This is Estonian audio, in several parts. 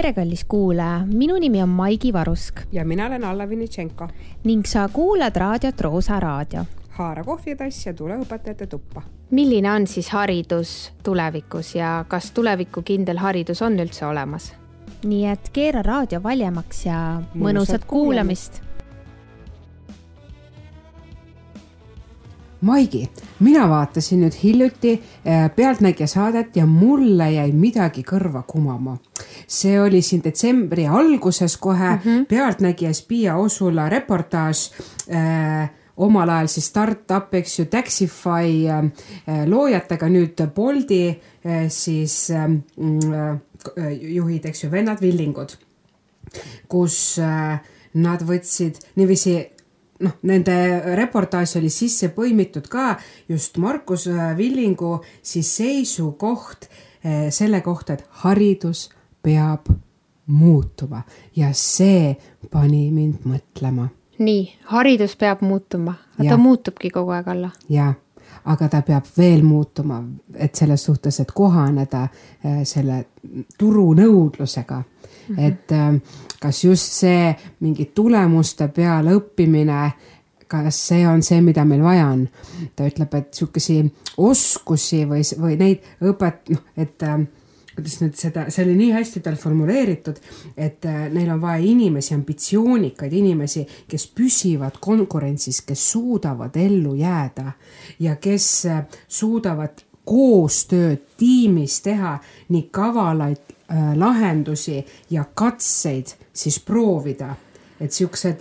tere, kallis kuulaja, minu nimi on Maigi Varusk ja mina olen Alla Vinitšenko. ning sa kuulad raadiot Roosa Raadio. haara kohvitass ja tule õpetajate tuppa. milline on siis haridus tulevikus ja kas tulevikukindel haridus on üldse olemas? nii et keera raadio valjemaks ja mõnusat, mõnusat kuulamist Maigi, mina vaatasin nüüd hiljuti äh, Pealtnägija saadet ja mulle jäi midagi kõrva kumama. see oli siin detsembri alguses kohe mm -hmm. Pealtnägijas Piia Osula reportaaž äh, omal ajal siis startup, eks ju, Taxify äh, loojatega, nüüd Bolti äh, siis äh, juhid, eks ju, vennad Villingud, kus äh, nad võtsid niiviisi noh, nende reportaaž oli sisse põimitud ka just Markus äh, Villingu siis seisukoht äh, selle kohta, et haridus peab muutuma ja see pani mind mõtlema. nii, haridus peab muutuma, ta muutubki kogu aeg alla. jaa aga ta peab veel muutuma, et selles suhtes, et kohaneda äh, selle turunõudlusega. Et äh, kas just see mingi tulemuste peale õppimine, kas see on see, mida meil vaja on? ta ütleb, et sihukesi oskusi või, või neid õpet-, noh, et äh, kuidas nüüd seda, see oli nii hästi tal formuleeritud, et neil on vaja inimesi, ambitsioonikaid inimesi, kes püsivad konkurentsis, kes suudavad ellu jääda ja kes suudavad koostööd tiimis teha nii kavalaid Äh, lahendusi ja katseid siis proovida. et siuksed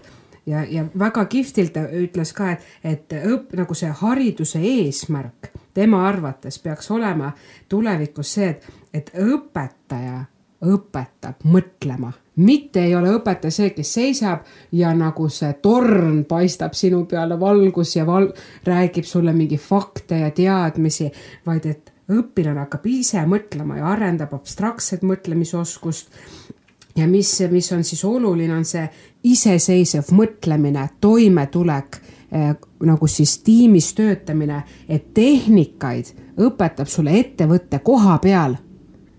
ja, ja väga kihvtilt ta ütles ka, et, et õpp nagu see hariduse eesmärk tema arvates peaks olema tulevikus see, et, et õpetaja õpetab mõtlema, mitte ei ole õpetaja see, kes seisab ja nagu see torn paistab sinu peale valgus ja val-, räägib sulle mingi fakte ja teadmisi, vaid et õpilane hakkab ise mõtlema ja arendab abstraktset mõtlemisoskust. ja mis, mis on siis oluline, on see iseseisev mõtlemine, toimetulek eh, nagu siis tiimis töötamine, et tehnikaid õpetab sulle ettevõtte koha peal.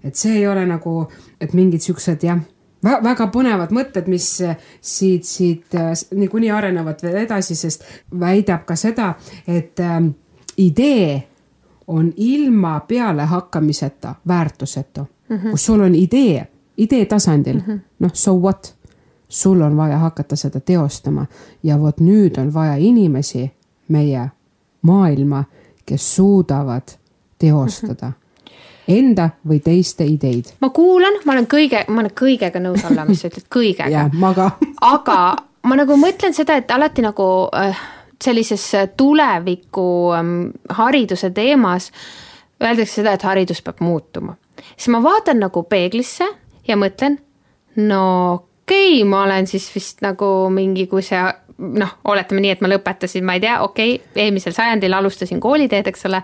Et see ei ole nagu, et mingid siuksed jah väga põnevad mõtted, mis siit, siit äh, niikuinii arenevad veel edasi, sest väidab ka seda, et äh, idee on ilma pealehakkamiseta väärtusetu mm. -hmm. kus sul on idee, idee tasandil mm -hmm., noh, so what, sul on vaja hakata seda teostama ja vot nüüd on vaja inimesi, meie maailma, kes suudavad teostada mm. -hmm enda või teiste ideid. ma kuulan, ma olen kõige, ma olen kõigega nõus olla, mis sa ütled, kõigega. jah, ma ka aga ma nagu mõtlen seda, et alati nagu äh, sellises äh, tuleviku ähm, hariduse teemas öeldakse seda, et haridus peab muutuma. siis ma vaatan nagu peeglisse ja mõtlen, no okei okay,, ma olen siis vist nagu mingi, kui see noh, oletame nii, et ma lõpetasin, ma ei tea, okei okay,, eelmisel sajandil alustasin kooliteed, eks ole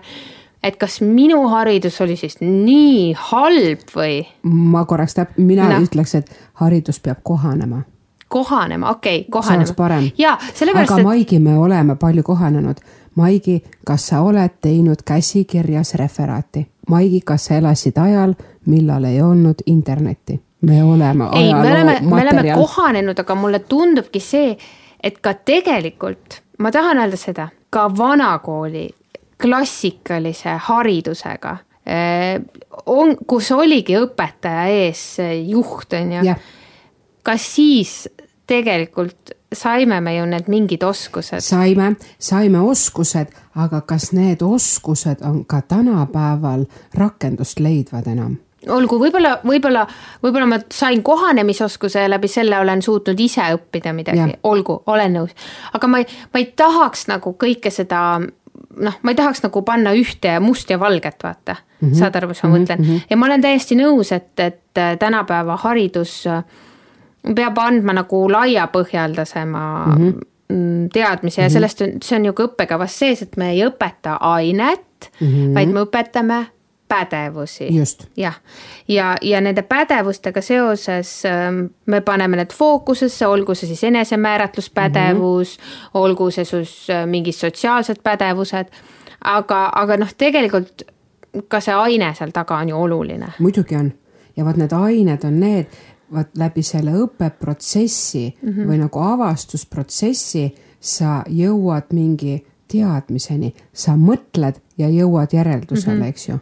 et kas minu haridus oli siis nii halb või? ma korraks täp-, mina no. ütleks, et haridus peab kohanema kohanema, okei okay,, kohanema. see oleks parem. jaa, sellepärast. aga et... Maigi, me oleme palju kohanenud. Maigi, kas sa oled teinud käsikirjas referaati? Maigi, kas sa elasid ajal, millal ei olnud internetti? me oleme ei, me oleme, me oleme kohanenud, aga mulle tundubki see, et ka tegelikult, ma tahan öelda seda, ka vanakooli klassikalise haridusega on, kus oligi õpetaja ees juht, on ju kas siis tegelikult saime me ju need mingid oskused? saime, saime oskused, aga kas need oskused on ka tänapäeval rakendust leidvad enam? olgu, võib-olla, võib-olla, võib-olla ma sain kohanemisoskuse ja läbi selle olen suutnud ise õppida midagi, olgu, olen nõus. aga ma ei, ma ei tahaks nagu kõike seda noh, ma ei tahaks nagu panna ühte must ja valget, vaata mm. -hmm. saad aru, mis ma mm -hmm. mõtlen? Mhm. ja ma olen täiesti nõus, et, et tänapäeva haridus äh, peab andma nagu laiapõhjaldasema mhm. mm -hmm. teadmise ja sellest on, see on ju ka õppekavas sees, et me ei õpeta ainet mm, -hmm. vaid me õpetame pädevusi. jah, ja, ja nende pädevustega seoses ähm, me paneme need fookusesse, olgu see siis enesemääratluspädevus mm, -hmm. olgu see siis äh, mingid sotsiaalsed pädevused, aga, aga noh, tegelikult ka see aine seal taga on ju oluline. muidugi on ja vot need ained on need, vot läbi selle õppeprotsessi mm -hmm. või nagu avastusprotsessi sa jõuad mingi teadmiseni, sa mõtled ja jõuad järeldusele mm, -hmm. eks ju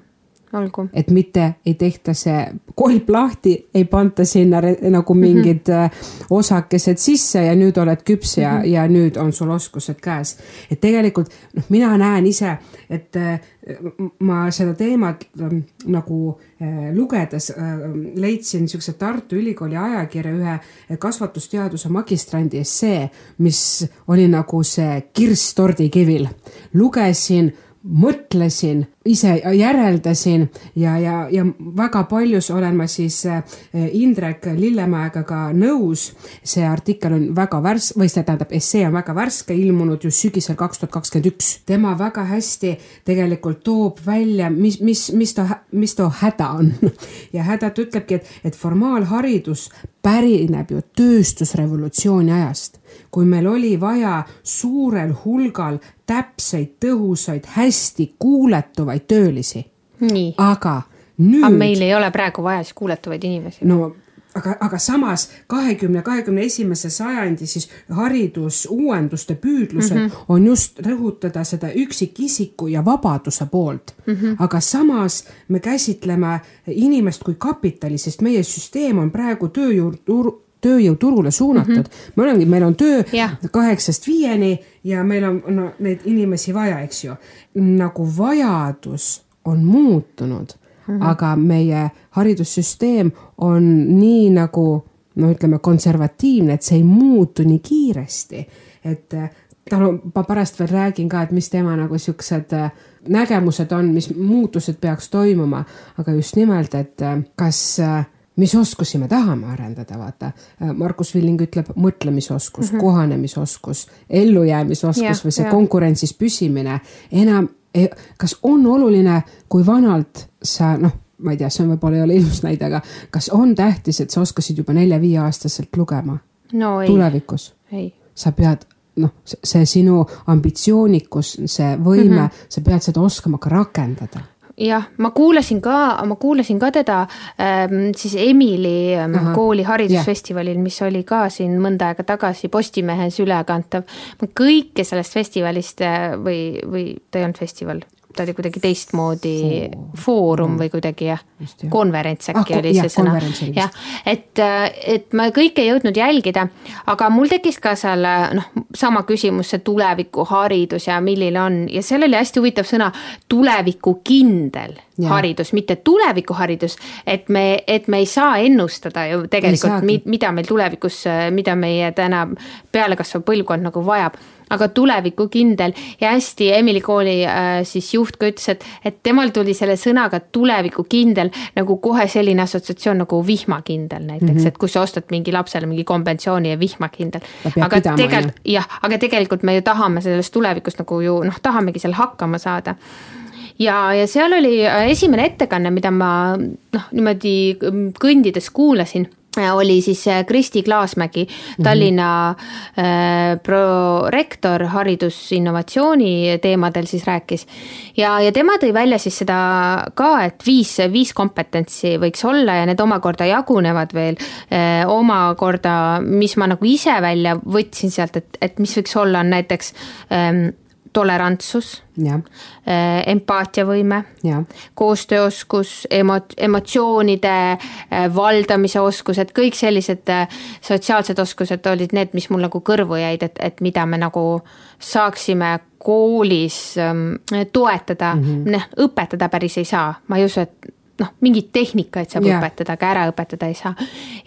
olgu. et mitte ei tehta see kolp lahti, ei panta sinna nagu mingid mm -hmm. osakesed sisse ja nüüd oled küps ja mm, -hmm. ja nüüd on sul oskused käes. et tegelikult noh, mina näen ise, et äh, ma seda teemat ähm, nagu äh, lugedes leidsin niisuguse Tartu Ülikooli ajakirja ühe kasvatusteaduse magistrandi essee, mis oli nagu see kirss tordikivil. lugesin mõtlesin, ise järeldasin ja, ja, ja väga paljus olen ma siis äh, Indrek Lillemäega ka nõus. see artikkel on väga värs-, või see tähendab, essee on väga värske, ilmunud ju sügisel kaks tuhat kakskümmend üks. tema väga hästi tegelikult toob välja, mis, mis, mis ta, mis too häda on. ja häda ta ütlebki, et, et formaalharidus pärineb ju tööstusrevolutsiooni ajast kui meil oli vaja suurel hulgal täpseid, tõhusaid, hästi kuuletuvaid töölisi. aga nüüd. aga meil ei ole praegu vaja siis kuuletuvaid inimesi. no aga, aga samas kahekümne, kahekümne esimese sajandi siis haridusuuenduste püüdlusel mm -hmm. on just rõhutada seda üksikisiku ja vabaduse poolt mm. -hmm. aga samas me käsitleme inimest kui kapitali, sest meie süsteem on praegu tööjõu tööjõuturule suunatud mm. -hmm. me olemegi, meil on töö yeah. kaheksast viieni ja meil on no, neid inimesi vaja, eks ju. nagu vajadus on muutunud mm, -hmm. aga meie haridussüsteem on nii nagu no ütleme, konservatiivne, et see ei muutu nii kiiresti, et tal on, ma pärast veel räägin ka, et mis tema nagu siuksed äh, nägemused on, mis muutused peaks toimuma, aga just nimelt, et äh, kas mis oskusi me tahame arendada, vaata. Markus Villing ütleb mõtlemisoskus mm, -hmm. kohanemisoskus, ellujäämisoskus yeah, või see yeah. konkurentsis püsimine. enam, kas on oluline, kui vanalt sa noh, ma ei tea, see on võib-olla ei ole ilus näide, aga kas on tähtis, et sa oskasid juba nelja-viieaastaselt lugema no,? tulevikus? sa pead noh, see sinu ambitsioonikus, see võime mm, -hmm. sa pead seda oskama ka rakendada jah, ma kuulasin ka, ma kuulasin ka teda ähm, siis Emili ähm, Aha, kooli haridusfestivalil, mis oli ka siin mõnda aega tagasi Postimehes ülekantav. ma kõike sellest festivalist äh, või, või ta ei olnud festival, ta oli kuidagi teistmoodi foorum mm. või kuidagi jah, konverents äkki ah, oli see sõna. jah, et, et ma kõike ei jõudnud jälgida, aga mul tekkis ka seal noh, sama küsimus, see tulevikuharidus ja milline on ja seal oli hästi huvitav sõna tulevikukindel ja. haridus, mitte tulevikuharidus, et me, et me ei saa ennustada ju tegelikult, mida meil tulevikus, mida meie täna pealekasvav põlvkond nagu vajab aga tulevikukindel ja hästi Emily kooli äh, siis juht ka ütles, et, et temal tuli selle sõnaga tulevikukindel nagu kohe selline assotsiatsioon nagu vihmakindel näiteks mm, -hmm. et kui sa ostad mingi lapsele mingi kombentsiooni ja vihmakindel. aga tegelikult jah, aga tegelikult me ju tahame sellest tulevikust nagu ju noh, tahamegi seal hakkama saada ja, ja seal oli äh, esimene ettekanne, mida ma noh, niimoodi kõndides kuulasin oli siis äh, Kristi Klaasmägi, Tallinna mm -hmm. prorektor haridusinnovatsiooni teemadel siis rääkis. ja, ja tema tõi välja siis seda ka, et viis, viis kompetentsi võiks olla ja need omakorda jagunevad veel eh, omakorda, mis ma nagu ise välja võtsin sealt, et, et mis võiks olla, on näiteks eh, tolerantsus, äh, empaatiavõime, koostööoskus, emo-, emotsioonide äh, valdamise oskused, kõik sellised äh, sotsiaalsed oskused olid need, mis mul nagu kõrvu jäid, et, et mida me nagu saaksime koolis ähm, toetada mm, -hmm. noh, õpetada päris ei saa, ma ei usu, et noh, mingeid tehnikaid saab yeah. õpetada, aga ära õpetada ei saa.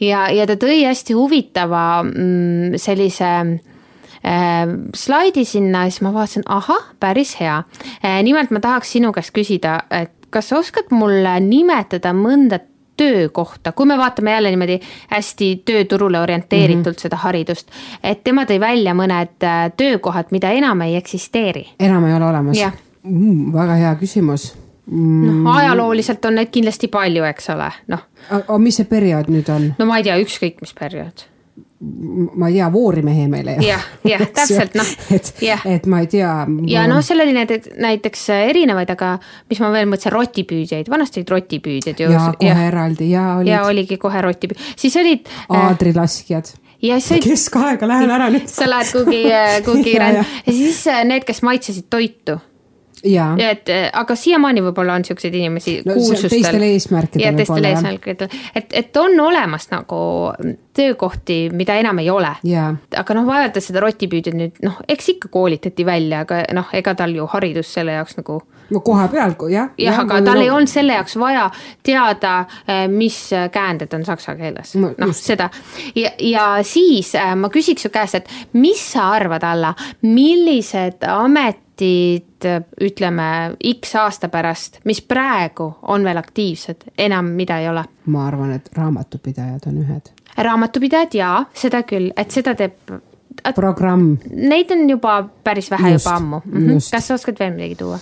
ja, ja ta tõi hästi huvitava mm, sellise slaidi sinna, siis ma vaatasin, ahah, päris hea. Äh, nimelt ma tahaks sinu käest küsida, et kas sa oskad mulle nimetada mõnda töökohta, kui me vaatame jälle niimoodi hästi tööturule orienteeritult mm -hmm. seda haridust, et tema tõi välja mõned äh, töökohad, mida enam ei eksisteeri. enam ei ole olemas? Mm, väga hea küsimus mm.. noh, ajalooliselt on neid kindlasti palju, eks ole, noh. aga mis see periood nüüd on? no ma ei tea, ükskõik mis periood ma ei tea, voorimehe meele. Jah, jah, täpselt, noh, et jah., et ma ei tea. ja noh, seal oli näiteks, näiteks erinevaid, aga mis ma veel mõtlesin, rotipüüdjaid, vanasti olid rotipüüdjad ju. ja kohe eraldi ja olid ja oligi kohe rotipüü-, siis olid äh, aadrilaskjad. ja siis olid, keskaega lähen ära nüüd. sa lähed kuhugi, kuhugi Ja, ränn- ja. ja siis äh, need, kes maitsesid toitu ja, ja et äh, aga siiamaani võib-olla on siukseid inimesi No kuulsustel. teistel eesmärkidel ja teistel eesmärkidel, et, et on olemas nagu töökohti, mida enam ei ole. Aga noh, vaadates seda rotipüüdjat nüüd noh, eks ikka koolitati välja, aga noh, ega tal ju haridus selle jaoks nagu no koha peal, jah. jah, aga tal ei olnud selle jaoks vaja teada, mis käänded on saksa keeles. No no,, noh seda. Ja, ja siis äh, ma küsiks su käest, et mis sa arvad, Alla, millised ametid, ütleme X aasta pärast, mis praegu on veel aktiivsed, enam mida ei ole? ma arvan, et raamatupidajad on ühed. raamatupidajad jaa, seda küll, et seda teeb, programm neid on juba päris vähe Just, juba ammu mm. -hmm. just. kas sa oskad veel midagi tuua?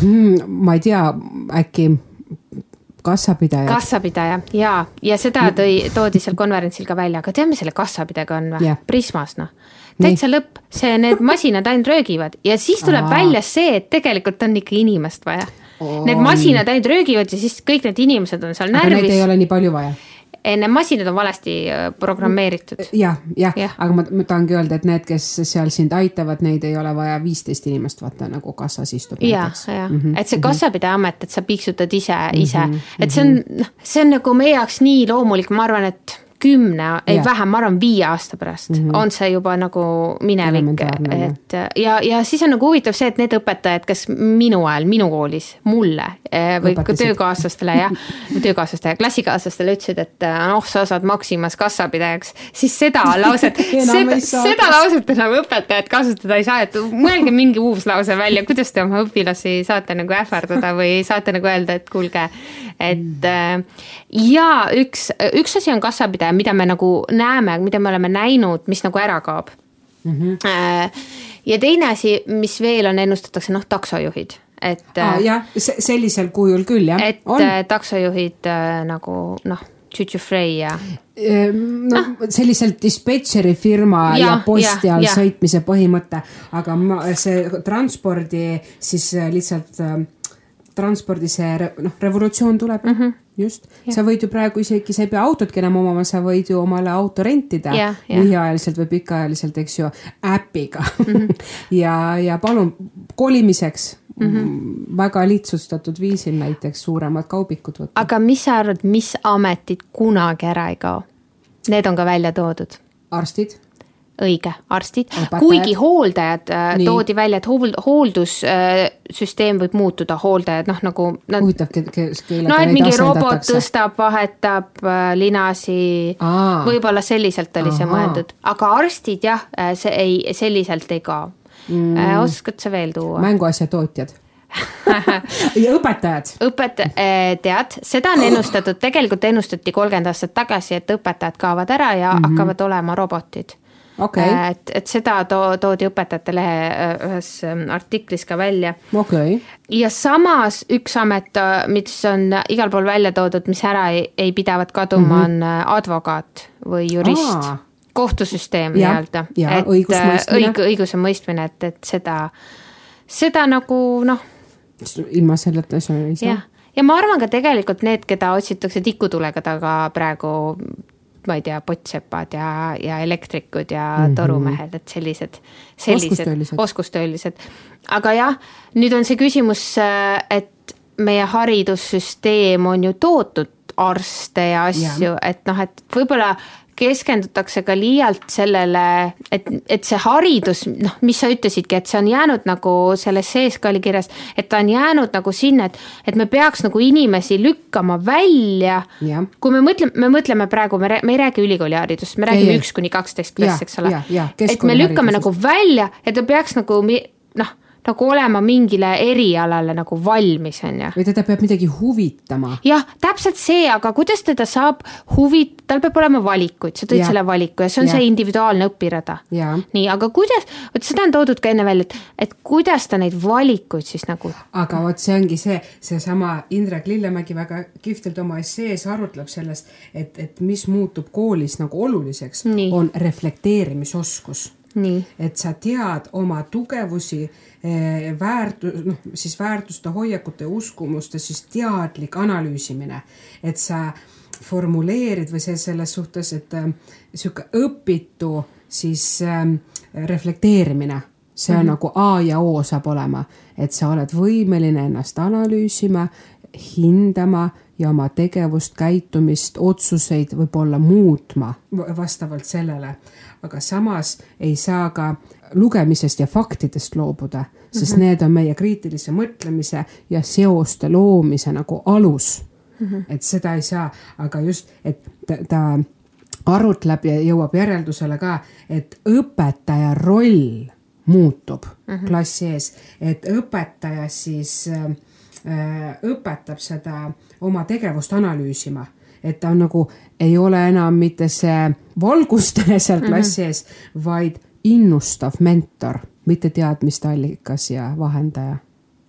hmm,, ma ei tea, äkki kassapidaja. kassapidaja ja, ja seda tõi, toodi seal konverentsil ka välja, aga tead, mis selle kassapidajaga on või. Prismas noh, täitsa lõpp, see, need masinad ainult röögivad ja siis tuleb Aa. välja see, et tegelikult on ikka inimest vaja. Need masinad ainult röögivad ja siis kõik need inimesed on seal aga neid ei närvis, ole nii palju vaja. need masinad on valesti äh, programmeeritud. jah, jah Jah. ja., aga ma, ma tahangi öelda, et need, kes seal sind aitavad, neid ei ole vaja viisteist inimest, vaata nagu kassas istub ja, ja mm, -hmm. et see kassapidaja amet, et sa piiksutad ise, ise, et see on, noh, see on nagu meie jaoks nii loomulik, ma arvan, et kümne, ei vähem, ma arvan viie aasta pärast mm -hmm. on see juba nagu minevik, et ja, ja siis on nagu huvitav see, et need õpetajad, kes minu ajal, minu koolis mulle eh, või Õpetasid. töökaaslastele jah, töökaaslastele, klassikaaslastele ütlesid, et eh, noh, sa saad Maximas kassapidajaks, siis seda lauset seda, seda lauset enam õpetajad kasutada ei saa, et mõelge mingi uus lause välja, kuidas te oma õpilasi saate nagu ähvardada või saate nagu öelda, et kuulge, et äh, ja üks, üks asi on kassapidaja, mida me nagu näeme, mida me oleme näinud, mis nagu ära kaob mm. -hmm. ja teine asi, mis veel on, ennustatakse noh, taksojuhid, et ah,. jah, sellisel kujul küll jah, et on. äh, taksojuhid äh, nagu noh, Tšutšu-Frey ja noh, selliselt dispetšeri firma ja, Ja, posti all sõitmise põhimõte, aga ma, see transpordi siis lihtsalt äh, transpordi see re- noh, revolutsioon tuleb mm, Mhm. -hmm. just, sa võid ju praegu isegi, sa ei pea autotki enam omama, sa võid ju omale auto rentida Jah, jah. lühiajaliselt või pikaajaliselt, eks ju, äpiga mm. Mhm. -hmm. ja, ja palun kolimiseks mm -hmm. väga lihtsustatud viisil näiteks suuremad kaubikud võtta. aga mis sa arvad, mis ametid kunagi ära ei kao? Need on ka välja toodud arstid õige, arstid kuigi hooldajad äh, Nii. toodi välja, et hool-, hooldussüsteem võib muutuda, hooldajad noh, nagu nad, huvitav, kellega no neid mingi robot tõstab, vahetab äh, linasi, võib-olla selliselt oli see Ahaa. mõeldud, aga arstid jah, see ei, selliselt ei kao mm.. oskad sa veel tuua? mänguasjatootjad ja õpetajad. õpet-, tead, seda on ennustatud, tegelikult ennustati kolmkümmend aastat tagasi, et õpetajad kaovad ära ja mm -hmm. hakkavad olema robotid okei, et, et seda to-, toodi õpetajate lehe äh, ühes ähm, artiklis ka välja. okei, ja samas üks amet, mis on igal pool välja toodud, mis ära ei, ei pidavat kaduma mm, -hmm. on äh, advokaat või jurist Aa. kohtusüsteem nii-öelda. et õig-, õigusemõistmine, et, et seda, seda nagu noh, ilma selleta ei saa jah. ja ma arvan ka tegelikult need, keda otsitakse tikutulega taga praegu ma ei tea, pottsepad ja, ja elektrikud ja mm -hmm. torumehed, et sellised, sellised Oskustöölised. oskustöölised. aga jah, nüüd on see küsimus, et meie haridussüsteem on ju tootnud arste ja asju, et noh, et võib-olla keskendutakse ka liialt sellele, et, et see haridus, noh, mis sa ütlesidki, et see on jäänud nagu selles sees ka oli kirjas, et ta on jäänud nagu sinna, et, et me peaks nagu inimesi lükkama välja. Kui me mõtleme, me mõtleme praegu, me, me ei räägi ülikooliharidusest, me räägime üks kuni kaksteist klass, eks ole. et me lükkame nagu välja ja ta peaks nagu noh, nagu olema mingile erialale nagu valmis, on ju. või teda peab midagi huvitama. jah, täpselt see, aga kuidas teda saab huvit-, tal peab olema valikuid, sa tõid ja. selle valiku ja see on ja. see individuaalne õpirada. nii, aga kuidas, vot seda on toodud ka enne välja, et, et kuidas ta neid valikuid siis nagu. aga vot see ongi see, seesama Indrek Lillemägi väga kihvtilt oma essees arutleb sellest, et, et mis muutub koolis nagu oluliseks, on reflekteerimisoskus et sa tead oma tugevusi, eh, väärtu-, noh, siis väärtuste, hoiakute, uskumuste siis teadlik analüüsimine, et sa formuleerid või see selles suhtes, et äh, sihuke õpitu siis äh, reflekteerimine, see on mm -hmm. nagu A ja O saab olema, et sa oled võimeline ennast analüüsima, hindama ja oma tegevust, käitumist, otsuseid võib-olla muutma. Vastavalt sellele aga samas ei saa ka lugemisest ja faktidest loobuda, sest mm -hmm. need on meie kriitilise mõtlemise ja seoste loomise nagu alus mm. -hmm. et seda ei saa, aga just, et ta, ta arutleb ja jõuab järeldusele ka, et õpetaja roll muutub mm -hmm. klassi ees, et õpetaja siis äh, õpetab seda oma tegevust analüüsima et ta on nagu, ei ole enam mitte see valgustaja seal klassi mm -hmm. ees, vaid innustav mentor, mitte teadmiste allikas ja vahendaja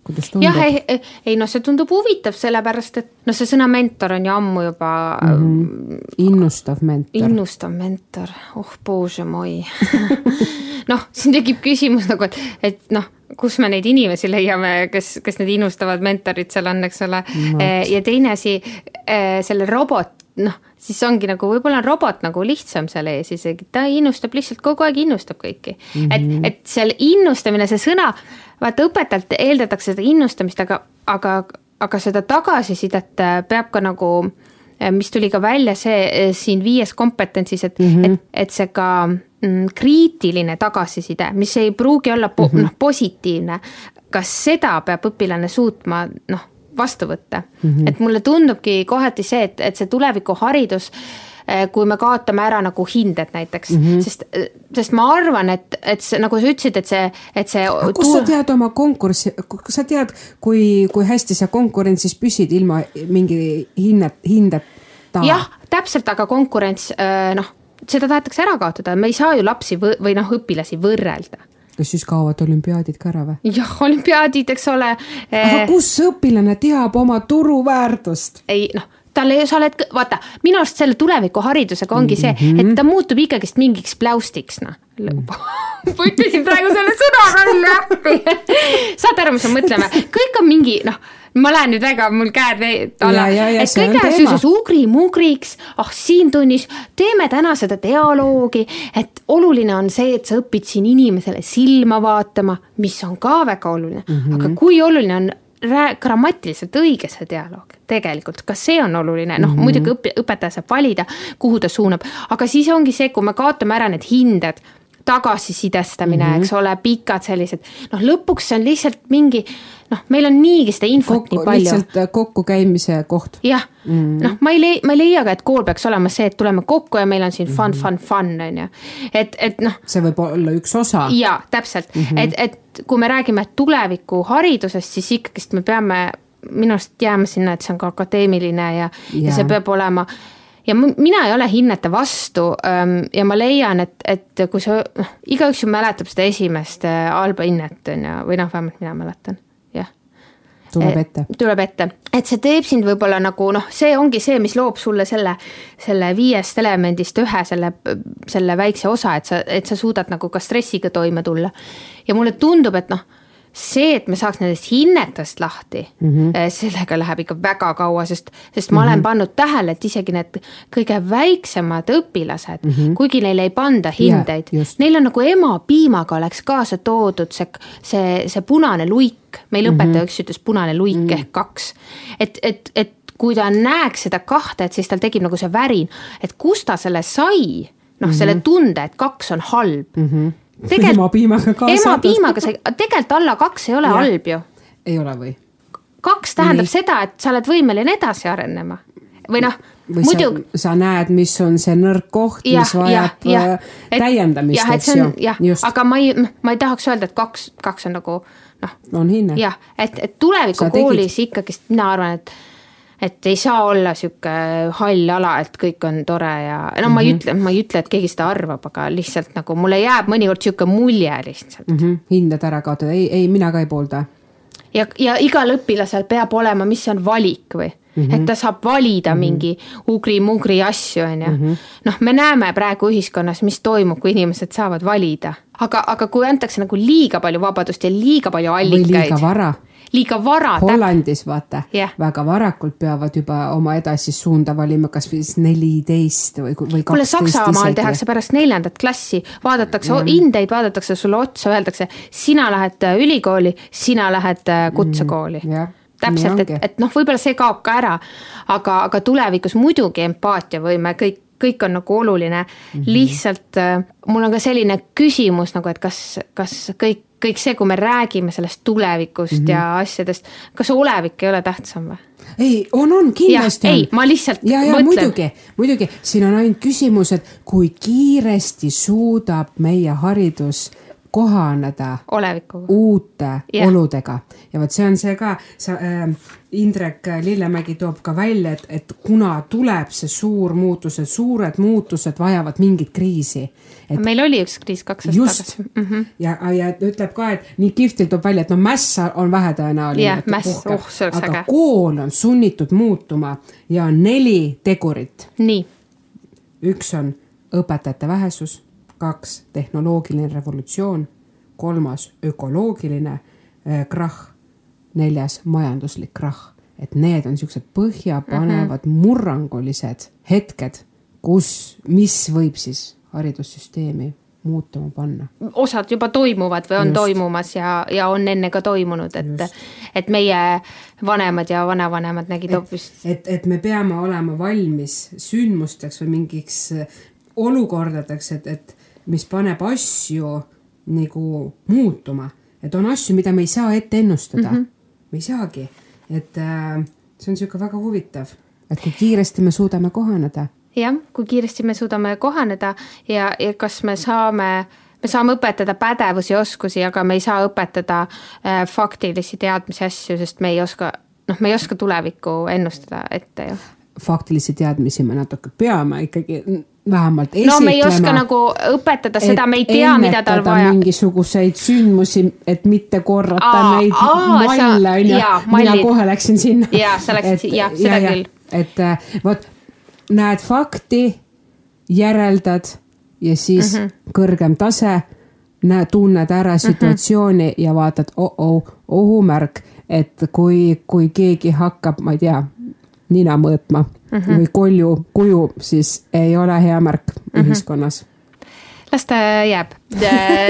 kuidas tundub? jah, ei, ei noh, see tundub huvitav, sellepärast et noh, see sõna mentor on ju ammu juba mm. -hmm. innustav mentor. innustav mentor, oh bože moi noh, siin tekib küsimus nagu, et, et noh, kus me neid inimesi leiame, kes, kes need innustavad mentorid seal on, eks ole no.. Eh, ja teine asi, eh, selle robot, noh, siis ongi nagu võib-olla on robot nagu lihtsam seal ees isegi, ta innustab lihtsalt kogu aeg innustab kõiki mm. -hmm. et, et seal innustamine, see sõna, vaata õpetajalt eeldatakse seda innustamist, aga, aga, aga seda tagasisidet äh, peab ka nagu mis tuli ka välja, see siin viies kompetentsis, et mm, -hmm. et, et see ka kriitiline tagasiside, mis ei pruugi olla po, mm -hmm. noh, positiivne, kas seda peab õpilane suutma noh, vastu võtta mm. -hmm. et mulle tundubki kohati see, et, et see tulevikuharidus eh, kui me kaotame ära nagu hinded näiteks mm, -hmm. sest, sest ma arvan, et, et see, nagu sa ütlesid, et see, et see. kust sa tead oma konkurssi, sa tead, kui, kui hästi sa konkurentsis püsid ilma mingi hinnet, hindeta? jah, täpselt, aga konkurents eh, noh, seda tahetakse ära kaotada, me ei saa ju lapsi või, või noh, õpilasi võrrelda kas siis kaovad olümpiaadid ka ära või? jah, olümpiaadid, eks ole. aga eh, kus õpilane teab oma turuväärtust? ei noh, tal ei, sa oled, vaata, minu arust selle tulevikuharidusega ongi see, et mhm. ta muutub ikkagist mingiks pläustiks, noh. ma ütlesin praegu selle sõna välja. Saad aru, mis me mõtleme, kõik on mingi noh ma lähen nüüd väga, mul käed alla, et kõik läheb selliseks ugri-mugriks, ah siin tunnis teeme täna seda dialoogi, et oluline on see, et sa õpid siin inimesele silma vaatama, mis on ka väga oluline. Mm, -hmm. aga kui oluline on grammatiliselt õige see dialoog, tegelikult, kas see on oluline, noh mm -hmm. muidugi õpi-, õpetaja saab valida, kuhu ta suunab, aga siis ongi see, kui me kaotame ära need hinded, tagasisidestamine mm, -hmm. eks ole, pikad sellised, noh lõpuks see on lihtsalt mingi noh, meil on niigi seda infot kokku, nii palju. lihtsalt äh, kokkukäimise koht. jah mm., noh, ma ei lei-, ma ei leia ka, et kool peaks olema see, et tuleme kokku ja meil on siin fun mm, -hmm. fun, fun on ju. et, et noh. see võib olla üks osa. jaa, täpselt mm, -hmm. et, et kui me räägime tulevikuharidusest, siis ikkagist me peame minu arust jääma sinna, et see on ka akadeemiline ja, ja., ja see peab olema ja mina ei ole hinnete vastu ähm, ja ma leian, et, et kui sa, noh, igaüks ju mäletab seda esimest äh, halba hinnet, on ju, või noh, vähemalt mina mäletan tuleb ette. tuleb ette, et see teeb sind võib-olla nagu noh, see ongi see, mis loob sulle selle, selle viiest elemendist ühe selle, selle väikse osa, et sa, et sa suudad nagu ka stressiga toime tulla. ja mulle tundub, et noh see, et me saaks nendest hinnetest lahti mm, -hmm. sellega läheb ikka väga kaua, sest, sest ma mm -hmm. olen pannud tähele, et isegi need kõige väiksemad õpilased mm, -hmm. kuigi neile ei panda hindeid yeah,, neil on nagu emapiimaga oleks kaasa toodud see, see, see punane luik, meil õpetaja mm -hmm. üks ütles punane luik mm -hmm. ehk kaks. et, et, et kui ta näeks seda kahte, et siis tal tekib nagu see värin, et kust ta selle sai, noh mm -hmm., selle tunde, et kaks on halb mm. -hmm emapiimaga kaasa. emapiimaga see, tegelikult alla kaks ei ole ja. halb ju. ei ole või? kaks tähendab Nii. seda, et sa oled võimeline edasi arenema või noh, muidu. sa näed, mis on see nõrk koht, mis vajab ja, ja, äh, täiendamist, eks ju. jah, aga ma ei, ma ei tahaks öelda, et kaks, kaks on nagu noh, on hinne. jah, et, et tulevikukoolis ikkagist mina arvan, et et ei saa olla sihuke hall ala, et kõik on tore ja no ma ei Mhm. ütle, ma ei ütle, et keegi seda arvab, aga lihtsalt nagu mulle jääb mõnikord sihuke mulje lihtsalt. mm. -hmm. hinded ära kaotada, ei, ei mina ka ei poolda. ja, ja igal õpilasel peab olema, mis see on valik või mm, -hmm. et ta saab valida mm -hmm. mingi ugri-mugri asju, on ju. noh, me näeme praegu ühiskonnas, mis toimub, kui inimesed saavad valida, aga, aga kui antakse nagu liiga palju vabadust ja liiga palju või liiga allikaid, vara. Liiga vara, Hollandis vaata Jah. väga varakult peavad juba oma edasist suunda valima, kas või siis neliteist või, või kuule, kaksteist Saksamaal tehakse pärast neljandat klassi, vaadatakse mm. hindeid, vaadatakse sulle otsa, öeldakse, sina lähed äh, ülikooli, sina lähed äh, kutsekooli mm.. jah, täpselt, et, et noh, võib-olla see kaob ka ära, aga, aga tulevikus muidugi empaatiavõime, kõik, kõik on nagu oluline mm. -hmm. lihtsalt äh, mul on ka selline küsimus nagu, et kas, kas kõik, kõik see, kui me räägime sellest tulevikust mm. -hmm. ja asjadest, kas olevik ei ole tähtsam või? ei, on, on kindlasti Jah, on. ei, ma lihtsalt ja, ja mõtlen. muidugi, muidugi siin on ainult küsimus, et kui kiiresti suudab meie haridus kohaneda olevikuga. uute yeah. oludega ja vot see on see ka, sa äh,, Indrek Lillemägi toob ka välja, et, et kuna tuleb see suur muutus, et suured muutused vajavad mingit kriisi. meil oli üks kriis kaks aastat tagasi mm. -hmm. ja, ja ütleb ka, et nii kihvtilt toob välja, et no mässa on vähetõenäoline. Jah, mäss, oh, see oleks äge. kool on sunnitud muutuma ja on neli tegurit. nii, üks on õpetajate vähesus, kaks tehnoloogiline revolutsioon, kolmas ökoloogiline äh, krahh, neljas majanduslik krahh. et need on niisugused põhjapanevad mm -hmm. murrangulised hetked, kus, mis võib siis haridussüsteemi muutuma panna. osad juba toimuvad või on Just. Toimumas ja, ja on enne ka toimunud, et, et meie vanemad ja vanavanemad nägid hoopis et, et me peame olema valmis sündmusteks või mingiks olukordadeks, et, et mis paneb asju nagu muutuma, et on asju, mida me ei saa ette ennustada mm, -hmm. me ei saagi, et äh, see on niisugune väga huvitav, et kui kiiresti me suudame kohaneda. jah, kui kiiresti me suudame kohaneda ja, ja kas me saame, me saame õpetada pädevusi ja oskusi, aga me ei saa õpetada äh, faktilisi teadmisi asju, sest me ei oska, noh, me ei oska tulevikku ennustada ette ju. faktilisi teadmisi me natuke peame ikkagi vähemalt no me ei oska nagu õpetada seda, me ei tea, mida tal vaja. mingisuguseid sündmusi, et mitte korrata Aa, neid aa, malle onju, mina kohe läksin sinna. Jaa, sa läksid si- jah, seda küll. et äh, vot näed fakti, järeldad ja siis mm Mhm. -hmm. kõrgem tase, näed, tunned ära situatsiooni mm -hmm. ja vaatad oh-oh, ohumärk, et kui, kui keegi hakkab, ma ei tea, nina mõõtma mm -hmm. või kolju kuju, siis ei ole hea märk mm -hmm. ühiskonnas las ta jääb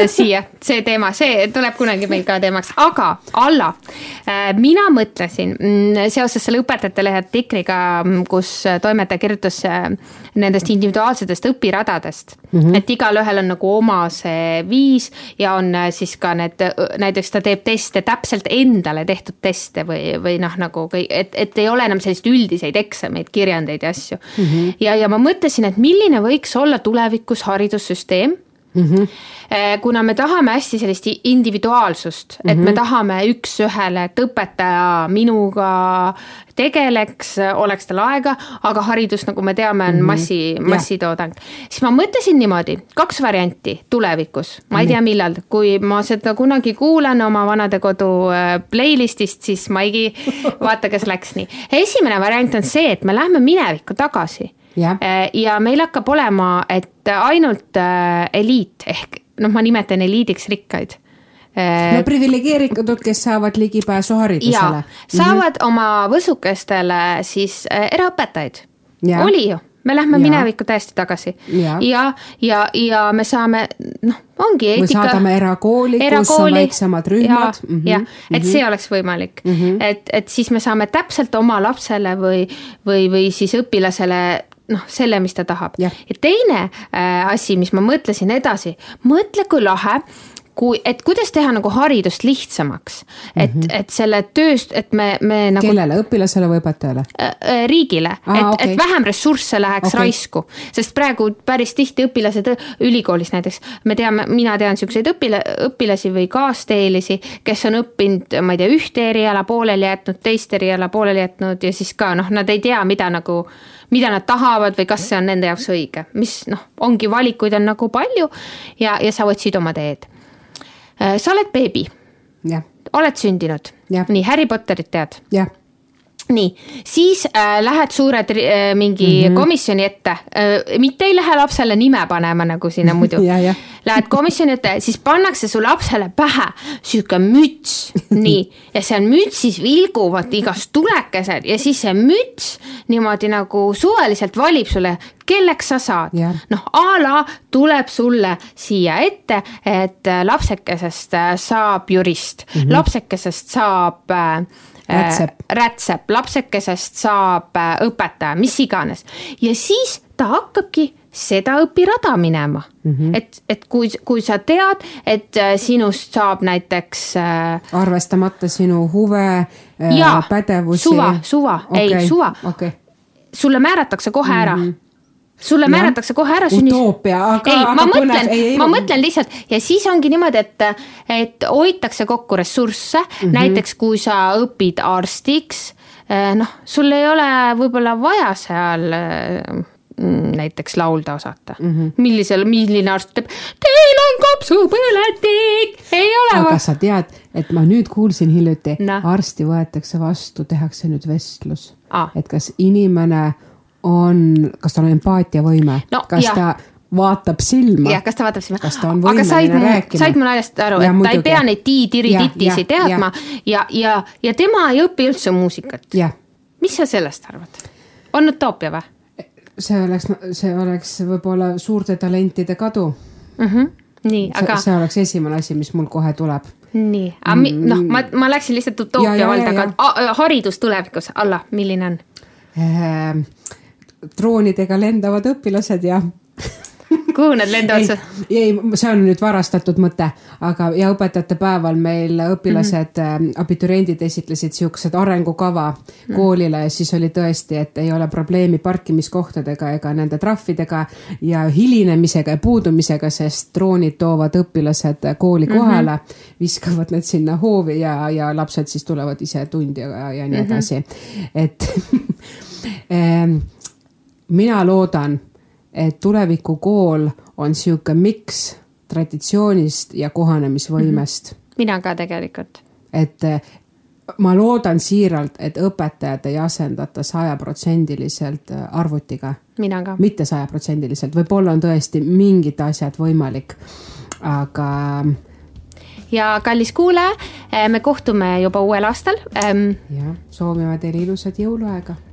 siia, see teema, see tuleb kunagi meil ka teemaks, aga Alla äh,, mina mõtlesin mm, seoses selle õpetajate lehe artikliga, kus toimetaja kirjutas äh, nendest individuaalsetest õpiradadest mm, -hmm. et igalühel on nagu oma see viis ja on äh, siis ka need, näiteks ta teeb teste täpselt endale tehtud teste või, või noh, nagu kõik, et, et ei ole enam selliseid üldiseid eksameid, kirjandeid ja asju mm. -hmm. ja, ja ma mõtlesin, et milline võiks olla tulevikus haridussüsteem mm. -hmm. kuna me tahame hästi sellist individuaalsust mm, -hmm. et me tahame üks-ühele, et õpetaja minuga tegeleks, oleks tal aega, aga haridus, nagu me teame, on mm -hmm. massi, massitoodang. siis ma mõtlesin niimoodi, kaks varianti tulevikus, ma ei tea, millal, kui ma seda kunagi kuulan oma vanadekodu äh, playlist'ist, siis Maigi, vaata, kas läks nii. esimene variant on see, et me lähme minevikku tagasi Jah. Äh, ja meil hakkab olema, et ainult äh, eliit ehk noh, ma nimetan eliidiks rikkaid. no priviligeeritud, kes saavad ligipääsu haridusele ja. saavad mm -hmm. oma võsukestele siis äh, eraõpetajaid. Oli ju, me lähme Jaa. minevikku täiesti tagasi Jaa. ja, ja, ja me saame noh, ongi eetika. saadame erakooli, kus on väiksemad rühmad. Mhm. jah, et see oleks võimalik mm, -hmm. et, et siis me saame täpselt oma lapsele või, või, või siis õpilasele noh, selle, mis ta tahab. Ja teine äh, asi, mis ma mõtlesin edasi, mõtle, kui lahe, kui, et kuidas teha nagu haridust lihtsamaks, et mm, -hmm. et selle tööst, et me, me nagu. kellele, õpilasele või õpetajale äh,? äh riigile, et okay., et vähem ressursse läheks okay. raisku, sest praegu päris tihti õpilased ülikoolis näiteks, me teame, mina tean siukseid õpila-, õpilasi või kaasteelisi, kes on õppinud, ma ei tea, ühte eriala pooleli jätnud, teist eriala pooleli jätnud ja siis ka noh, nad ei tea, mida nagu mida nad tahavad või kas see on nende jaoks õige, mis noh, ongi valikuid on nagu palju ja, ja sa otsid oma teed Äh, sa oled beebi. oled sündinud. nii, Harry Potterit tead? Nii, siis äh, lähed suure äh, mingi mm -hmm. komisjoni ette äh,, mitte ei lähe lapsele nime panema, nagu sinna muidu Lähed komisjoni ette, siis pannakse su lapsele pähe sihuke müts, nii, ja seal mütsis vilguvad igast tulekesed ja siis see müts niimoodi nagu suvaliselt valib sulle, kelleks sa saad. noh, a la tuleb sulle siia ette, et lapsekesest saab jurist mm, -hmm. lapsekesest saab äh, rätsep, rätsep, lapsekesest saab äh, õpetaja, mis iganes. ja siis ta hakkabki seda õpirada minema mm. -hmm. et, et kui, kui sa tead, et äh, sinust saab näiteks äh,. arvestamata sinu huve äh,, pädevusi. suva, suva okay., ei suva okay.. sulle määratakse kohe mm -hmm. Sulle määratakse kohe ära sünnis. utoopia, aga. ei, ma mõtlen, ma mõtlen lihtsalt ja siis ongi niimoodi, et, et hoitakse kokku ressursse mm, -hmm. näiteks kui sa õpid arstiks, eh, noh, sul ei ole võib-olla vaja seal eh, näiteks laulda osata mm. -hmm. millisel, milline arst ütleb, teil on kopsupõletik, ei ole. aga sa tead, et ma nüüd kuulsin hiljuti no., arsti võetakse vastu, tehakse nüüd vestlus ah., et kas inimene on, kas tal on empaatiavõime no,, kas ja. ta vaatab silma. jah, kas ta vaatab silma. kas ta on võimeline rääkima. said mu naljast aru, et muidugi. ta ei pea neid tii-tiri-titisi teadma ja, ja, ja, tema ei õpi üldse muusikat. mis sa sellest arvad? on utoopia või? see oleks, see oleks võib-olla suurte talentide kadu mm. -hmm. nii, aga. see oleks esimene asi, mis mul kohe tuleb. nii, aga mm. noh, ma, ma läksin lihtsalt utoopia valda, aga haridus tulevikus, Alla, milline on äh,? Droonidega lendavad õpilased ja kuhu nad lendavad? ei, ei, see on nüüd varastatud mõte, aga ja õpetajate päeval meil õpilased mm, -hmm. abituriendid esitlesid siukesed arengukava mm -hmm. koolile ja siis oli tõesti, et ei ole probleemi parkimiskohtadega ega nende trahvidega ja hilinemisega ja puudumisega, sest droonid toovad õpilased kooli mhm. kohale mm, -hmm. viskavad need sinna hoovi ja, ja lapsed siis tulevad ise tundi ja, ja nii mhm. edasi mm, -hmm. et mina loodan, et tulevikukool on sihuke miks traditsioonist ja kohanemisvõimest mm. -hmm. mina ka tegelikult. et eh, ma loodan siiralt, et õpetajad ei asendata sajaprotsendiliselt eh, arvutiga. mina ka. mitte sajaprotsendiliselt, võib-olla on tõesti mingid asjad võimalik, aga. ja kallis kuulaja, eh, me kohtume juba uuel aastal. jah, soovime teile ilusat jõuluaega